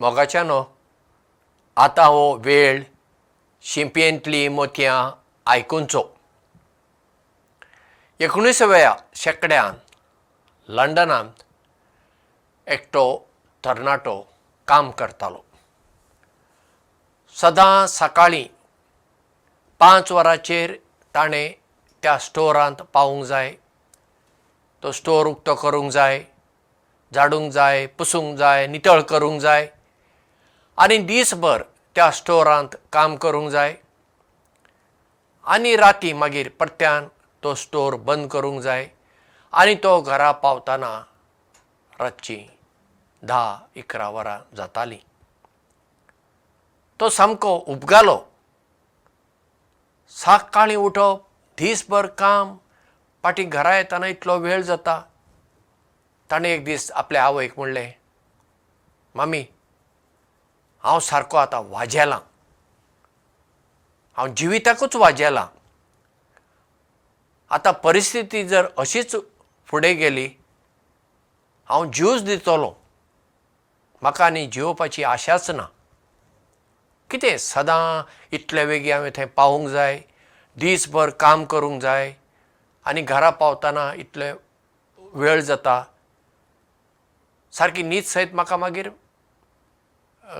मोगाच्यानो आतां हो वेळ शिंपयेंतली मोतयां आयकुनचो एकुणिसाव्या शेंकड्यान लंडनांत एकटो तरणाटो काम करतालो. सदां सकाळीं पांच वरांचेर ताणें त्या स्टोरांत पावूंक जाय. तो स्टोर उक्तो करूंक जाय झाडूंक जाय पुसूंक जाय नितळ करूंक जाय आनी दीसभर त्या स्टोरांत काम करूंक जाय. आनी राती मागीर परत्यान तो स्टोर बंद करूंक जाय. आनी तो घरा पावतना रातची धा इकरा वरां जातालीं. तो सामको उपगालो सकाळीं उठप दीसभर काम पाटी घरा येतना इतलो वेळ जाता. ताणें एक दीस आपल्या आवयक म्हणलें मामी हांव सारको आतां वाजेलां. हांव जिविताकूच वाजेलां. आतां परिस्थिती जर अशीच फुडें गेली हांव जीवच दितलो. म्हाका आनी जिवोवपाची आशाच ना. कितें? सदां इतले बेगी हांवें थंय पावूंक जाय दीसभर काम करूंक जाय आनी घरा पावतना इतले वेळ जाता. सारकी न्हीद सयत म्हाका मागीर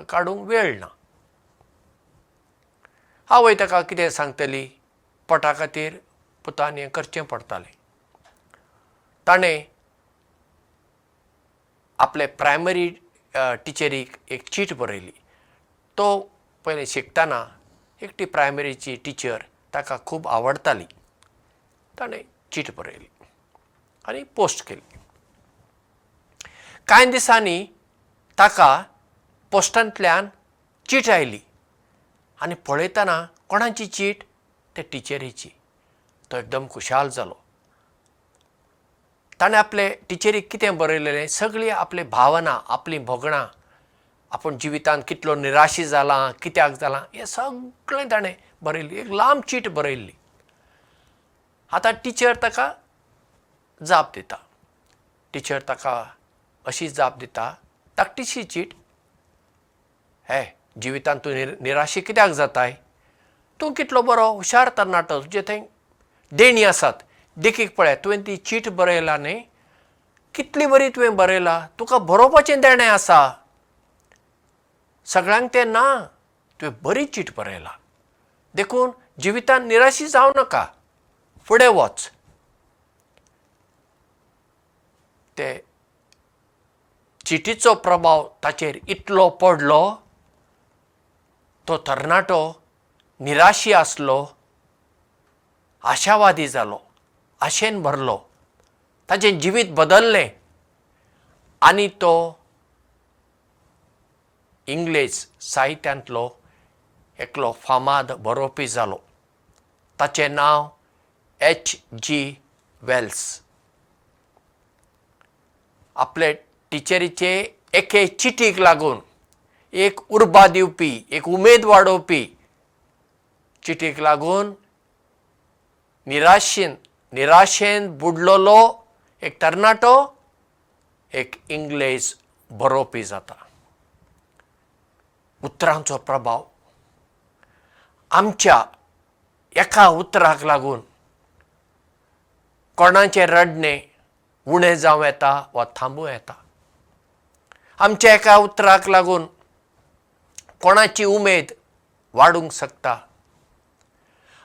काडूंक वेळ ना. आवय ताका कितें सांगतली? पोटा खातीर पुतान हें करचें पडटालें. ताणें आपले प्रायमरी टिचरीक एक चीट बरयली. तो पयलीं शिकतना एकटी प्रायमरीची टिचर ताका खूब आवडटाली. ताणें चीट बरयली आनी पोस्ट केली. कांय दिसांनी ताका पोस्टांतल्यान चीट आयली. आनी पळयतना कोणाची चीट? ते टिचरीची. तो एकदम खुशाल जालो. ताणें आपले टिचरीक कितें बरयलेलें? सगळीं आपली भावना आपलीं भोगणां. आपूण जिवितांत कितलो निराशी जालां कित्याक जालां? हें सगळें ताणें बरयली. एक लांब चीट बरयल्ली आतां टिचर ताका जाप दिता. टिचर ताका अशी जाप दिता धाकटीशी चीट हे जिवितांत तूं निर निराशी कित्याक जाताय? तूं कितलो बरो हुशार तरणाटो तुजे थंय देणी आसात. देखीक पळय तुवें ती चीट बरयला न्ही? कितली बरी तुवें बरयला? तुका बरोवपाचें देणें आसा. सगळ्यांक तें ना तुवें बरी चीट बरयला. देखून जिवितांत निराशी जावं नाका. फुडें वच. ते चिटीचो प्रभाव ताचेर इतलो पडलो तो तरणाटो निराशी आसलो आशावादी जालो आशेन भरलो ताचें जिवीत बदल्लें आनी तो इंग्लेज साहित्यांतलो एकलो फामाद बरोवपी जालो. ताचें नांव एच जी वेल्स. आपले टिचरीचे एके चिटीक लागून एक उर्बा दिवपी एक उमेद वाडोवपी. चिटीक लागून निराशेन निराशेन बुडलोलो एक तरणाटो एक इंग्लेज बरोवपी जाता. उतरांचो प्रभाव. आमच्या एका उतराक लागून कोणाचें रडणें उणें जावं येता वा थांबूं येता. आमच्या एका उतराक लागून कोणाची उमेद वाडूंक शकता?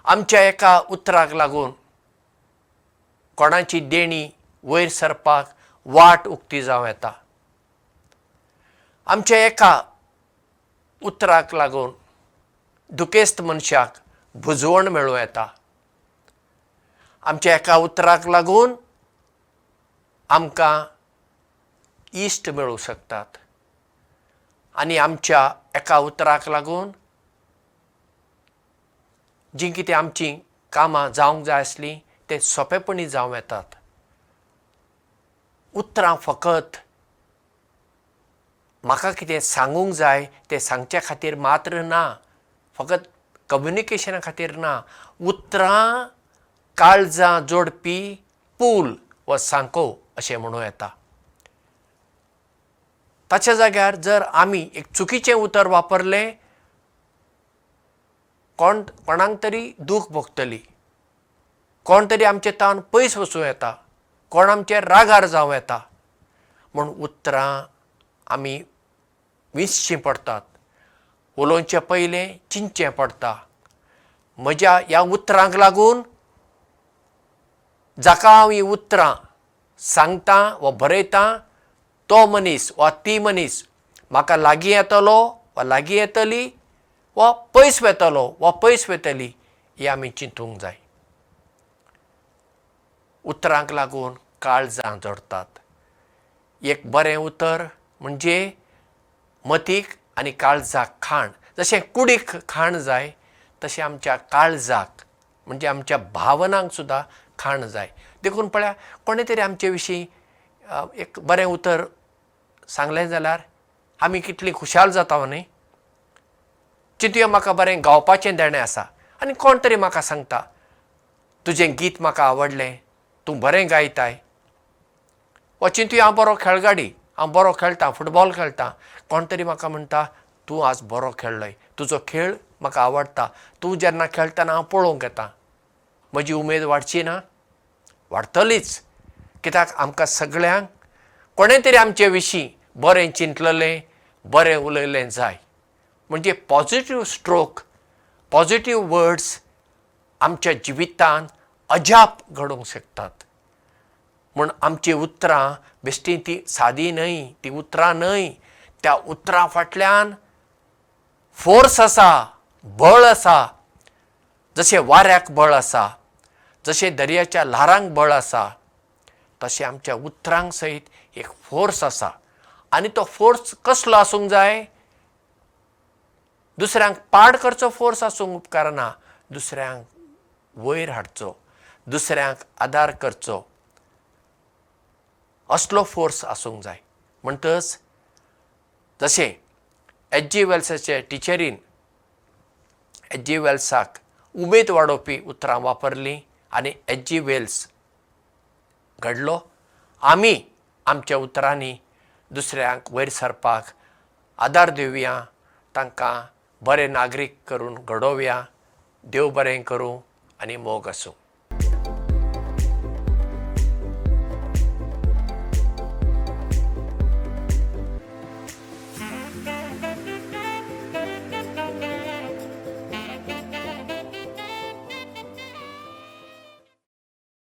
आमच्या एका उतराक लागून कोणाची देणी वयर सरपाक वाट उक्ती जावं येता. आमच्या एका उतराक लागून दुखेस्त मनशाक बुजवण मेळूं येता. आमच्या एका उतराक लागून आमकां इश्ट मेळूं शकतात. आनी आमच्या एका उतराक लागून जीं कितें आमचीं कामां जावंक जाय आसलीं ते सोंपेपणी जावं येतात. उतरां फकत म्हाका कितें सांगूंक जाय तें सांगचे खातीर मात्र ना फकत कम्युनिकेशना खातीर ना. उतरां काळजां जोडपी पूल वा सांको अशें म्हणूं येता ताच्या जाग्यार जर आमी एक चुकीचें उतर वापरलें कोण कोणाक तरी दूख भोगतली. कोण तरी आमचें तान पयस वचूं येता. कोण आमचे रागार जावं येता. म्हूण उतरां आमी विसचीं पडटात उलोवचे पयलें चिंतचें पडटा म्हज्या ह्या उतरांक लागून जाका हांव ही उतरां सांगता वा बरयतां तो मनीस वा ती मनीस म्हाका लागीं येतलो वा लागीं येतली वा पयस वेतलो वा पयस वेतली ही आमी चिंतूंक जाय. उतरांक लागून काळजां जडटात एक बरें उतर म्हणजे मतीक आनी काळजाक खाण. जशें कुडीक खाण जाय तशें आमच्या काळजाक म्हणजे आमच्या भावनांक सुद्दां खाण जाय. देखून पळया कोणे तरी आमचे विशीं एक बरें उतर सांगलें जाल्यार आमी कितलीं खुशाल जाता न्ही? चिंतुया म्हाका बरें गावपाचें देणें आसा. आनी कोण तरी म्हाका सांगता तुजें गीत म्हाका आवडलें तूं बरें गायताय. वा चिंतुया हांव बरो खेळगाडी हांव बरो खेळटां फुटबॉल खेळटां. कोण तरी म्हाका म्हणटा तूं आज बरो खेळ्ळय तुजो खेळ म्हाका आवडटा. तूं जेन्ना खेळटना हांव पळोवंक येता. म्हजी उमेद वाडची ना? वाडटलीच कित्याक आमकां सगळ्यांक कोणें तरी आमचे विशीं बरें चिंतलेलें बरें उलयलें जाय. म्हणजे पॉझिटीव स्ट्रोक पॉझिटीव वर्ड्स आमच्या जिवितांत अजाप घडोवंक शकतात. म्हूण आमची उतरां बेश्टी ती सादी न्हय ती उतरां न्हय त्या उतरां फाटल्यान फोर्स आसा बळ आसा. जशें वाऱ्याक बळ आसा जशें दर्याच्या ल्हारांक बळ आसा तशें आमच्या उतरांक सयत एक फोर्स आसा. आनी तो फोर्स कसलो आसूंक जाय? दुसऱ्यांक पाड करचो फोर्स आसूंक उपकारना दुसऱ्यांक वयर हाडचो. दुसऱ्यांक आदार करचो. असलो फोर्स आसूंक जाय. म्हणटच जशें एच जी वेल्साचे टिचरीन एच जी वेल्साक उमेद वाडोवपी उतरां वापरलीं आनी एच जी वेल्स घडलो. आमी आमच्या उतरांनी दुसऱ्यांक वयर सरपाक आदार दिवया तांकां बरे नागरीक करून घडोवया. देव बरें करूं आनी मोग आसूं